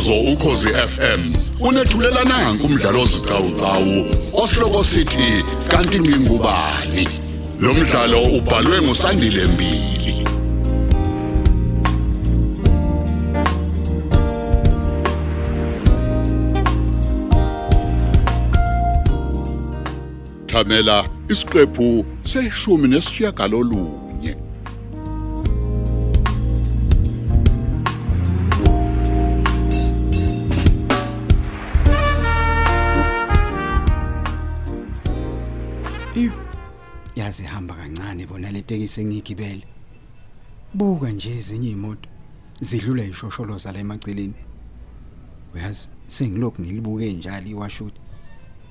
umsakazo ukhosi FM unethulela nanku umdlalo ozicawucawu osihloko sithi kanti ngingubani? Lo mdlalo ubhalwe ngusandile mbili. Thamela isiqephu seshumi nesishiyagalolunye. Yazi hamba kancane bona le tekisi engigibele. Buka nje ezinye imoto zidlula ishosholoza la emaceleni. Uyazi sengilokhu ngilibuke njalo iwashuti.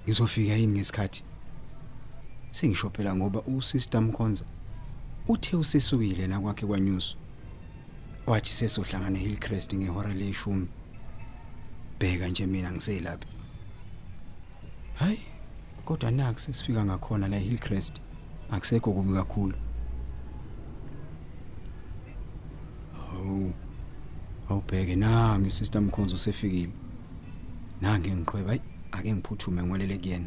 Ngizofika yini ngesikhathi? Sengisho phela ngoba usister Mkhonza uthe usesukile na kwakhe kwaNews. Wathi sesohlangana eHillcrest ngehora leshumi. Bheka nje mina ngiselapha. Hayi kodwa naku sesifika ngakhona la Hillcrest akusekho kubi kakhulu. Hawu awubheke nangu sister Mkhonzo usefikile. Nange ngiqhweba hayi ake ngiphuthume ngwelele kuyena.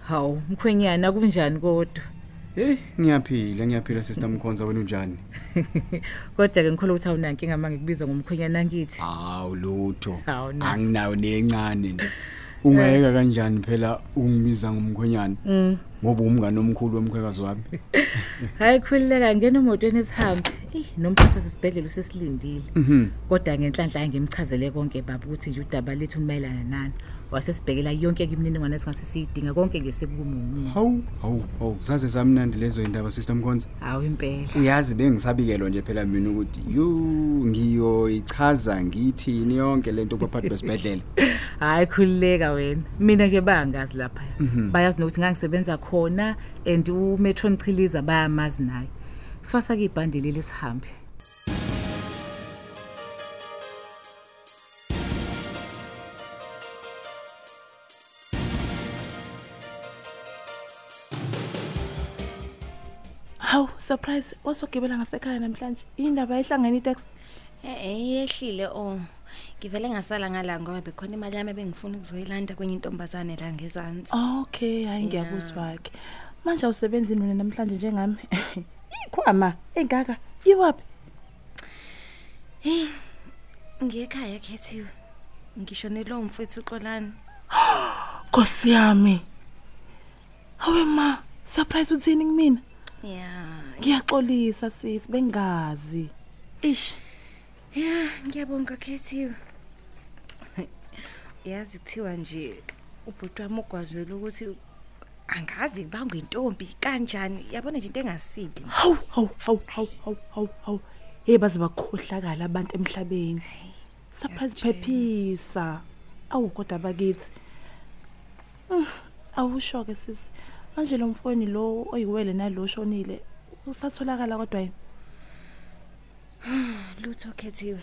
Hawu, mkhwenyana kunjani kodwa? hey ngiyaphila ngiyaphila sister Mkhonza wena unjani? Kodwa ke ngikholwa ukuthi awunankinga manje ngikubiza ngomkhwenyana ngithi. hawu lutho. Hawu, nasi. anginawo nencane nje. Ungayeka kanjani phela ungibiza ngomkhwenyana? Ngoba umngane omkhulu womkhwekazi wami Hayi khulileka ngena emotweni esihambe. Eh, nomphathi wasesibhedlela usesilindile. Kodwa ngenhlanhla ngimchazele konke baba ukuthi nje udaba lethu umayelana nani. Wasesibhekela yonke imininingwane esingase siyidinga konke nje sekumumuntu. hawu hawu hawu zaze zamnandi lezo indaba sister Mkhonza Hawu impela. uyazi bengisabikelwa nje phela mina ukuthi yu ngiyoyichaza ngithini yonke lento kubaphathi besibhedlela Hayi khulileka wena. Mina nje bayangazi lapha. Bayazi nokuthi ngangisebenza khona and uMetron Chiliza bayamazi naye. Fasa ke ibhandi leli sihambe. Hawu, surprise. Wasogibela ngasekhaya namhlanje. Indaba ayihlangene itaxi. Eh yehlile oh. Ngivele ngasala ngala ngoba bekhona imali yami bengifuna ukuzoyilanda kwenye intombazane la ngezansi. Okay, hayi Yeah. ngiyakuzwa ke. Manje awusebenzi mina namhlanje njengami. Ikhwama engaka. Iwapi? Ngiyekhaya khethiwe. Ngishonelwe umfethu uXolani. Nkosi yami. Hawe ma, surprise uthini kumina? Yeah. Ngiyaxolisa sis, bengazi. Ish. Yeah, ngiyabonga khethiwe. Yazi kuthiwa nje ubhuti wami ugwazwela ukuthi angazi kubangwa intombi kanjani yabona nje into engasile Hawu, hawu, hawu, hawu, hawu, hawu, hawu. Hey baze bakhohlakala abantu emhlabeni. Surprise phephisa. Awu kodwa bakithi. Mm, Awusho ke sis. Manje lo mfweni lo oyiwele nalo shonile usatholakala kodwa yini? lutho khethiwe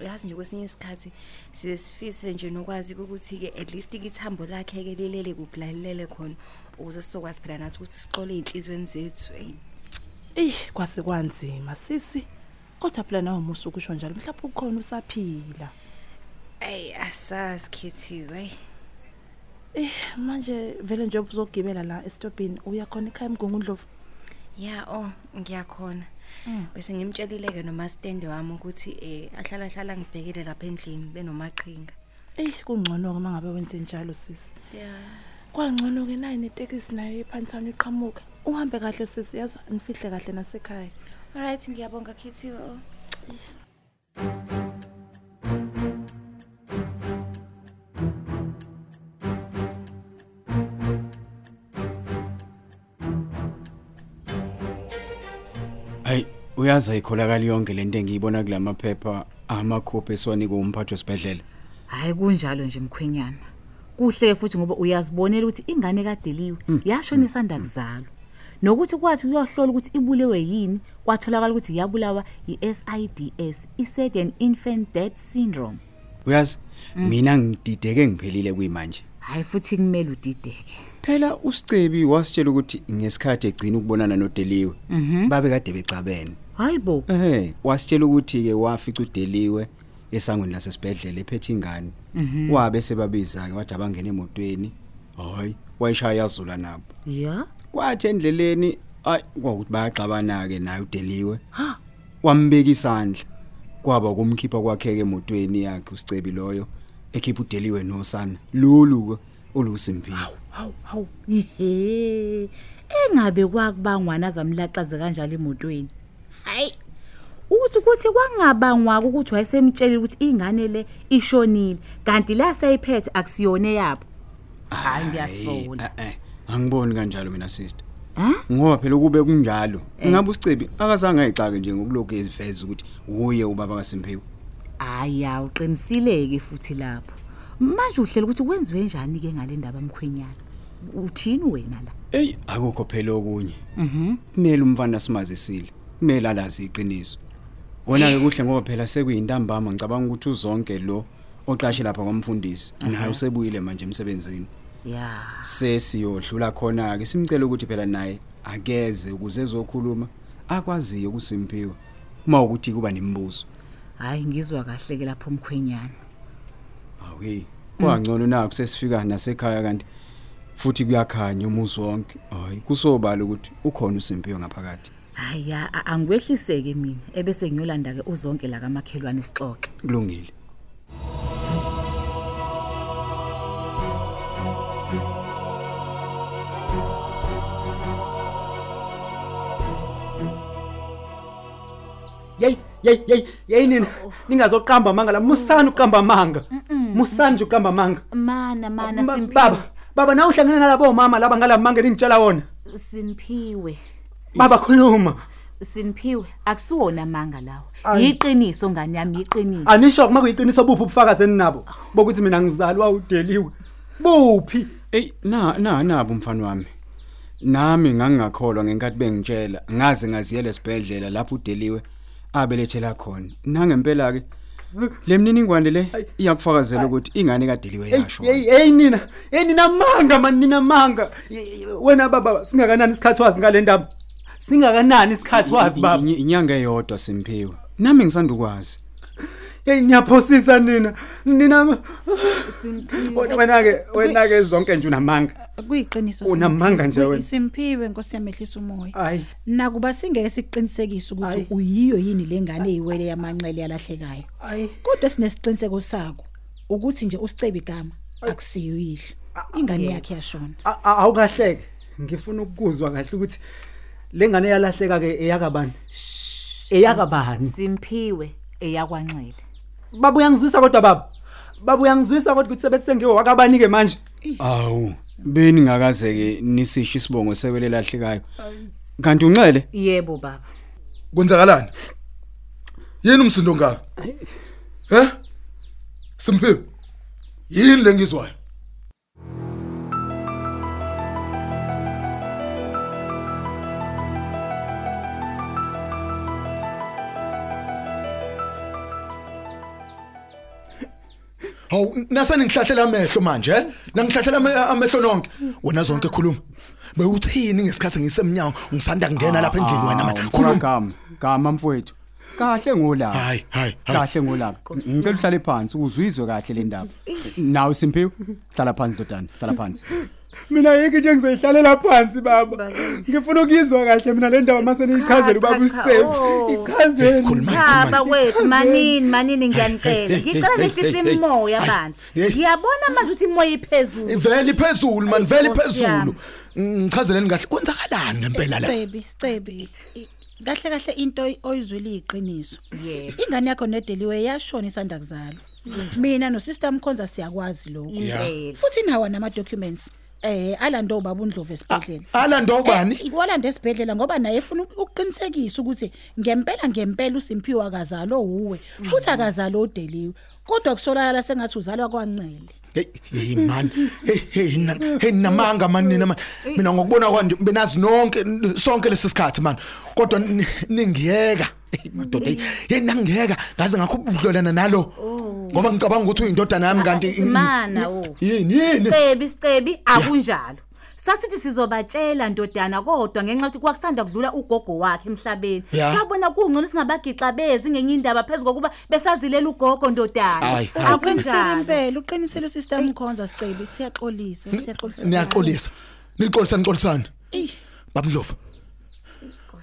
yazi nje kwesinye isikhathi size sifise nje nokwazi ukuthi ke at least ithambo lakhe ke lilele kublalele khona ukuze sizokwazi phela nathi ukuthi sixole inhlizweni zethu Ey, Eh kwase kwanzima sisi. Kodwa phela nawo musu kusho njalo mhlawumbe ukhona usaphila. ay asazi khethiwe Eh manje vele nje uzogibela la estopini uyakhona ekhaya emgungundlovu. ya oh ngiyakhona bese ngimtshelile ke noma stand wami ukuthi eh ahlala hlala ngibhekele lapha endlini benomaqhinga Eh kungcono ke mangabe wenze njalo sisi. yeah Kwangcono ke nayi netekisi nayo ephanthana iqhamuka. Uhambe kahle sisi yazi nifihle kahle nasekhaya. alright ngiyabonga khethiwe oh hayi uyazi ayikholakala yonke lento engiyibona kulamaphepha amakhophi esiwanika umphathi wesibhedlela Hayi kunjalo nje mkhwenyana. Kuhle futhi ngoba uyazibonela ukuthi ingane kadeliwe yashona isanda kuzalwa. Nokuthi kwathi uyohlola ukuthi ibulewe yini, kwatholakala ukuthi yabulawa yiSIDS, i-Sudden Infant Death Syndrome. uyazi mina ngidideke ngiphelile kuyimanje Hayi futhi kumele udideke. phela usicebi wasitshela ukuthi ngesikhathi egcina ukubonana nodeliwe babe kade becabene Hayibo. ehe wasitshela ukuthi ke wafica udeliwe esangweni lasesibhedlela ephethe ingane. Wabe sebabiza ke wathi abangena emotweni. Hayi wayishaya yazula nabo. Ya? Kwathi endleleni ay kwakuthi bayaxabana ke naye udeliwe. Wambeka isandla. Kwaba kumkhipha kwakheke emotweni yakhe usicebi loyo ekhipha udeliwe nosana. Lolu olusimpiwe hawu hawu ihe engabe kwakubangwana zamlaxaze kanjalo emotweni. Hayi uthi ukuthi kwangabangwa ukuthi wayesemtshela ukuthi ingane le ishonile kanti la sayiphethe akusiyone yabo hayi ngiyasola eh eh angiboni kanjalo mina sister. Ngoba phela kube kunjalo ngabe usicebi akazange ayixake nje ngokulokhu eziveza ukuthi uye ubaba kaSimpiwe aya uqinisileke futhi lapho. Manje uhlela ukuthi kwenziwe njani ke ngale ndaba mkhwenyana? Uthini wena la? Ey akukho phela okunye. mhm. Kumele umfana simazisile. Kumele alazi iqiniso. Wona ke kuhle ngoba phela sekuyintambama ngicabanga ukuthi uzonke lo oqashe lapha kwamfundisi naye usebuyile manje emsebenzini. ya Sesiyodlula khona ke simcela ukuthi phela naye akeze ukuze ezokhuluma akwaziyo ukusimpiwa. Uma ukuthi kuba nemibuzo. hayi ngizwa kahle ke lapho mkhwenyana Awu kwangcono nakho sesifika nasekhaya kanti futhi kuyakhanya umuzi wonke. Hayi kusobala ukuthi ukhona usimpiwe ngaphakathi. Haya a- angikwehliseke mina ebese ngiyolanda ke uzonke la kamakhelwane sixoxe. Kulungile. Yey yey yey yey nina. Ningazoqamba manga la. Musani uqamba manga musani nje uqamba manga mana mana Ma- simphiwe. baba baba nawe uhlangene nalabo mama laba ngalamanga ningitshela wona. Sinphiwe baba khuluma. Sinphiwe akusiwona manga lawo. Yiqiniso ngani yami? Yiqiniso. Anisho kuma kuyiqiniso buphi ubufakazi enabo bokuthi mina ngizalwa udeliwe. Buphi? Ey na na nabo umfana wami. Nami ngangingakholwa ngenkathi bengitshela ngaze ngaziyela esibhedlela lapho udeliwe abelethela khona. Nangempela ke lemniningwane le iyakufakazela ukuthi ingane kadeliwe yasho. hey hey nina hey nina manga man nina manga. Wena baba singakanani isikhathi wazi ngale ndaba? Singakanani isikhathi? Wazi baba. Inyanga eyodwa simphiwe. Nami ngisandukwazi. hey niyaphosisa nina. Nina simphiwe wena ke wena ke zonke nje unamanga. Kuyiqiniso Unamanga nje wena. simphiwe nkosi yamehlisa umoya. Nakuba singeke siqinisekise ukuthi uyiyo yini lengane eyiwele yamanqele yalahlekayo. Hayi kodwa sinesiqiniseko sako ukuthi nje usicebe igama akusiyo yihlo ingane yakhe yashona. awukahleke. Ngifuna ukuzwa kahle ukuthi lengane yalahleka ke eyakabani eyakabani? Simphiwe eyakwanxele. Baba uyangizwisa kodwa baba baba uyangizwisa kodwa ukuthi sebethi ngiwo wakabani ke manje Awu, beni ngakaze ke nisisho isibongo sewele lahlekayo. Kanti unxele? yebo baba. Kwenzakalani? Yini umsindo ngabe he? Simphiwe yini lengizwayo? Hawu nasani ngihlahlela amehlo manje he nangihlahlela ame- amehlo nonke wena zonke khuluma bewuthini ngesikhathi ngisemnyango ngisanda kungena lapha endlini wena man khuluma Khuluma. Gama mfowethu. Kahle ngolaka. hayi hayi hayi Kahle ngolaka. Ngicela uhlale phansi uzwizwe kahle le ndaba. Nawe Simphiwe, hlala phansi ndodana, hlala phansi. Mina yike into engizoyihlalela phansi baba ngifuna ukuyizwa kahle mina le ndaba mase niyichazele ubaba Cha, cha, uStepu oh. ichazele Khuluma. Chaba kwethu manini manini ngiyanicela Hey, hey, ngicela hey, ngehlisa hey, hey. imoya Hayi, bandla hey. ngiyabona manje ukuthi imoya iphezulu vele phezulu man vele Nkosi phezulu yami. ngichazeleni kahle kwenzakalani ngempela la Sicebi, sicebi. I- Kahle kahle into oyizwile iyiqiniso. Yebo. Ingane yakho nedeliwe yashona isanda kuzalwa. Mina no sister Mkhonza siyakwazi lokho. impela Futhi nawa nama documents eh alando baba uNdlovu esibhedlela. ala ndobani Ikwalanda esibhedlela ngoba naye efuna ukuqinisekisa ukuthi ngempela ngempela uSimphiwe akazalo uwe futhi akazalo udeliwe. Kodwa kusolakala sengathi uzalwa kwancele. hey hey man hey hey na- hey namanga man nina man mina ngokubona kwanje benazi nonke sonke lesikhathi man kodwa ni- ningiyeka. hey madoda hey, hey nangiyeka ngaze ngakho ubudlolana nalo ngoba ngicabanga ukuthi uyindodana yami kanti Mana, oh. yini yini? Cebi sicebi akunjalo. Sasithi sizobatshela ndodana kodwa ngenxa yokuthi kwakusanda kudlula ugogo wakhe emhlabeni. Ya. sabona kungcono singabagixa bezi ngenye indaba phezulu kokuba besazilela ugogo ndodana. Hayi, hayi. Uqinisile akunjalo impela uqinisile usister Mkhonza Sicebe siyaxolisa siyaxolisa niyaxolisa. nixolisa nixolisana Eh.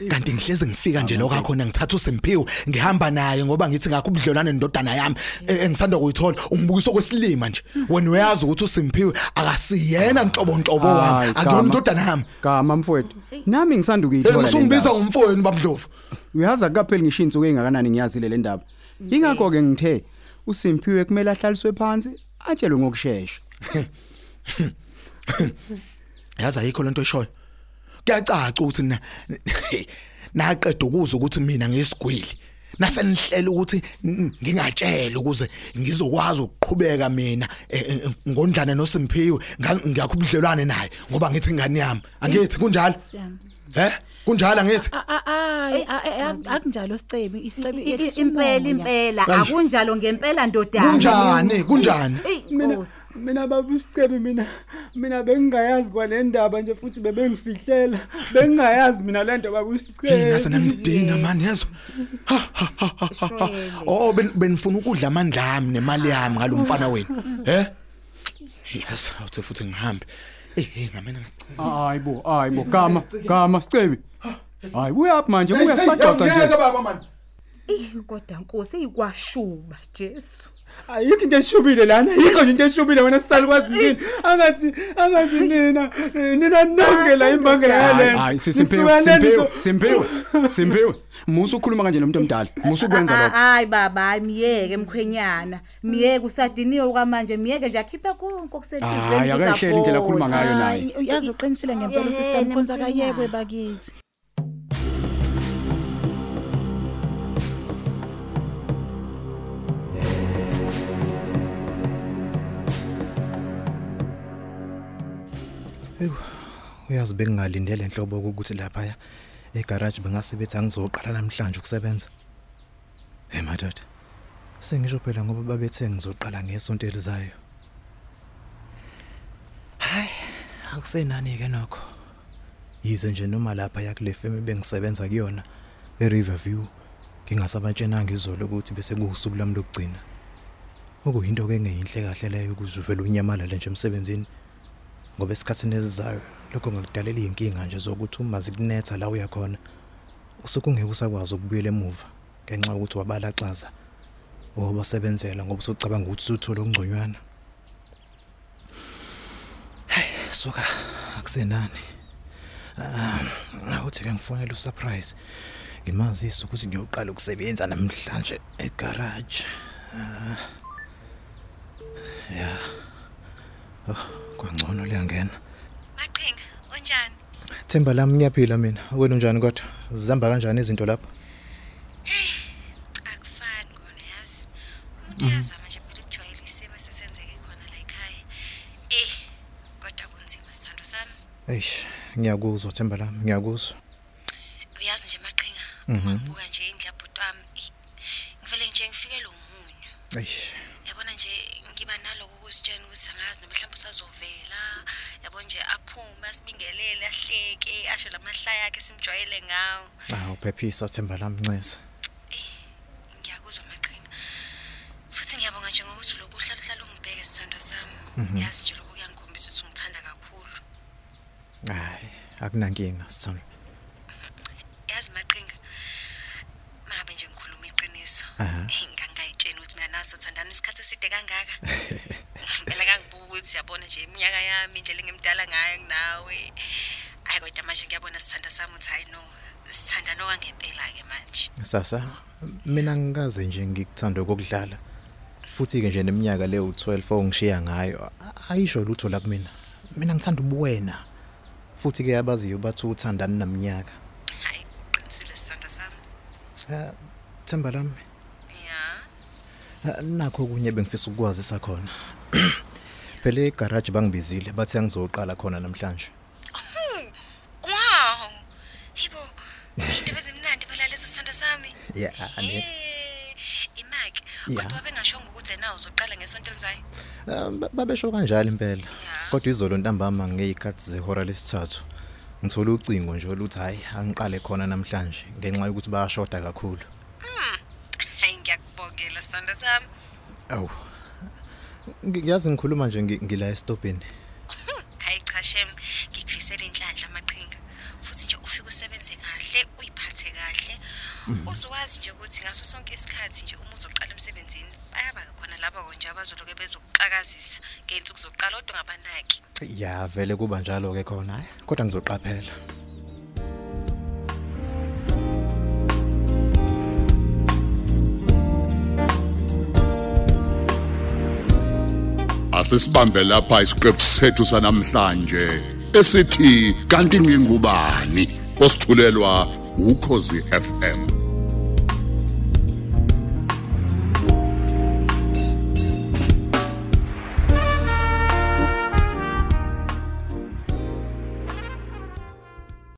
Babudlovu kanti ngihleze ngifika nje lokho khona ngithatha uSimphiwe ngihamba naye ngoba ngithi ngakho ubudlelwane nendodana yami eh, engisanda kuyithola. Ungibukisa kwesilima nje. Wena uyazi ukuthi uSimphiwe akasiyena nhlobo nhlobo wami. Hayi, akuyona Gama. indodana yami. Gama mfowethu. Nami ngisanda Eh, ukuyithola le ngisungibiza ndaba. ngumfowenu babudlovu Uyazi akapheli ngisho insuku engakanani ngiyazile le ndaba. Ingakho ke ngithe uSimphiwe kumele ahlaliswe phansi atshelwe ngokusheshsha. yazi ayikho lento eshoyo. Kuyacaca ukuthi na naqeda ukuzwa ukuthi mina ngiyisigwili. Nasenihlela ukuthi ngingatshela ukuze ngizokwazi ukuqhubeka mina eh, eh, ngondlane noSimphiwe ngiyakho ubudlelwane naye ngoba ngithi ingane yami? Angithi kunjalo. Eh kunjalo angithi? A- a- ayi a- a- akunjalo Sicebe isicebi I- i- yehlisa impela umoya. impela. Eish. akunjalo ngempela ndodana. Kunjani kunjani? Ey, mina Nkosi. mina baba usicebi mina mina bengingayazi kwale ndaba nje futhi bebengifihlela. Bengingayazi mina le nto baba Hey nase usicebi namdinga mani yazo. Ha, ha, ha, ha, ha, ha. oh ben- benifuna ukudla amandla ami nemali yami ngalomfana wenu eh yes awuthi futhi ngihambe. Eh hey ngamena Hayibo, hayibo, Gama, Gama Sicebi. Hayi uyaphi manje buya saxoxa nje. baba mani Ey, kodwa Nkosi eyikwashuba Jesu ayikho into eshubile lana ayikho nje into eshubile wena sisalukwazi yini angathi angathi nina nina nonke la imbangela Hayi, yalena hayi Simpiwe, Simpiwe, Simpiwe. Simpiwe. Musu ukhuluma kanje nomuntu omdala. Musu ukwenza lokho. hayi baba hayi miyeke mkhwenyana miyeke usadiniwe kwamanje miyeke nje akhiphe konke okusehlizweni Hayi akayihleli indlela akhuluma ngayo naye. Hayi uyazi uqinisile ngempela usister Yena Mkhonza mkhwenyana. kayekwe bakithi uyazi bengingalindele enhlobo ukuthi lapha egarage bengasebenza ngizoqala namhlanje ukusebenza. Hey madoda sengisho phela ngoba babethe ngizoqala ngesonto elizayo. Hayi akusenani ke nokho. Yize nje noma lapha yakule firm bengisebenza kuyona eRiverview ngingasabatshenanga izolo ukuthi bese kuusuku lami lokugcina. Okuyinto ke engeyinhle kahle leyo ukuzuvela unyamalala nje emsebenzini. Ngoba esikhatsini esizayo lokho ngakudalela inkinga nje zokuthi uma zikunetha la uya khona usuke ungeke usakwazi ukubuyela emuva ngenxa yokuthi wabalaxaza wobasebenzela ngoba usucabanga ukuthi usuthola okungconywana hey suka akusenani. Ah awuthi ke ngifonela usurprise ngimazisa ukuthi ngiyoqala ukusebenza namhlanje egarage. Ah ya. Oh kwangcono liyangena Maqhinga, unjani? Themba lami ngiyaphila mina. Wena unjani kodwa? Zihamba kanjani izinto lapha? Akufani kona yazi. Umuntu uyazama nje phela ukujwayela isimo sesenzeke khona la ekhaya. Eh, kodwa kunzima sithando sami. Eish, ngiyakuzwa Themba lami, ngiyakuzwa. Uyazi nje maqhinga, uma ngibuka nje indlabhuti wami, eh, ngivele nje ngifikelwe umunyu. Eish. Yabona nje ngiba naloko kusitshena ukuthi angazi noma mhlawumbe usazovela. Yabona nje aphume asibingelele ahleke asho lamahlaya akhe simjwayele ngawo. Ah, uphephisa Themba lami nceza. ngiyakuzwa maqhinga futhi ngiyabonga nje ngokuthi lokhu uhlala uhlala ungibheke sithando sami yazi nje lokhu kuyangikhombisa ukuthi ungithanda kakhulu Hayi, akunankinga sithando. yazi maqhinga mabe nje ngikhuluma iqiniso Aha. ngangayitsheni ukuthi mina naso thandana isikhathi eside kangaka phela kangibuka ukuthi yabona nje iminyaka yami indlela engimdala ngayo kunawe hayi kodwa manje ngiyabona sithanda sami uthi hayi no sithandana okwangempela-ke manje Sasa, mina ngikaze nje ngikuthanda kokudlala. Futhi ke nje neminyaka le u12 ongishiya ngayo, a- ayisho lutho la kumina. Mina ngithanda ubuwena. Futhi ke abaziyo bathi uthandana naminyaka. hayi qinisile sithanda sami Eh, Themba lami, ya eh, nakho kunye bengifisa ukukwazisa khona. Phela egarage bangibizile bathi angizoqala khona namhlanje. Wow. Yibo. Indaba ezimnandi lezo sithanda sami. Yeah, Imaki. Kodwa bengasho ukuthi nawe uzoqala ngesonto elizayo. Ba- babesho kanjalo impela. Kodwa izolo ntambama ngeyikhathi zehora lesithathu ngithola ucingo nje oluthi hayi angiqale khona namhlanje ngenxa yokuthi bayashoda kakhulu hayi ngiyakubongela sanda sami awu ngiyazi ngikhuluma nje ngi- ngila estopini hayi cha shem ngikufisela inhlanhla amaqhinga futhi nje ufike usebenze kahle uyiphathe kahle. Uzokwazi nje ukuthi ngaso sonke isikhathi nje uma uzoqala emsebenzini bayaba khona labo nje abazoloke bezokuqakazisa ngeyinsuku zokuqala kodwa ngabanaki ya vele kuba njalo ke khona hayi kodwa ngizoqaphela. Asisibambe lapha isiqephu sethu sanamhlanje esithi kanti ngingubani? Osithulelwa ukhozi FM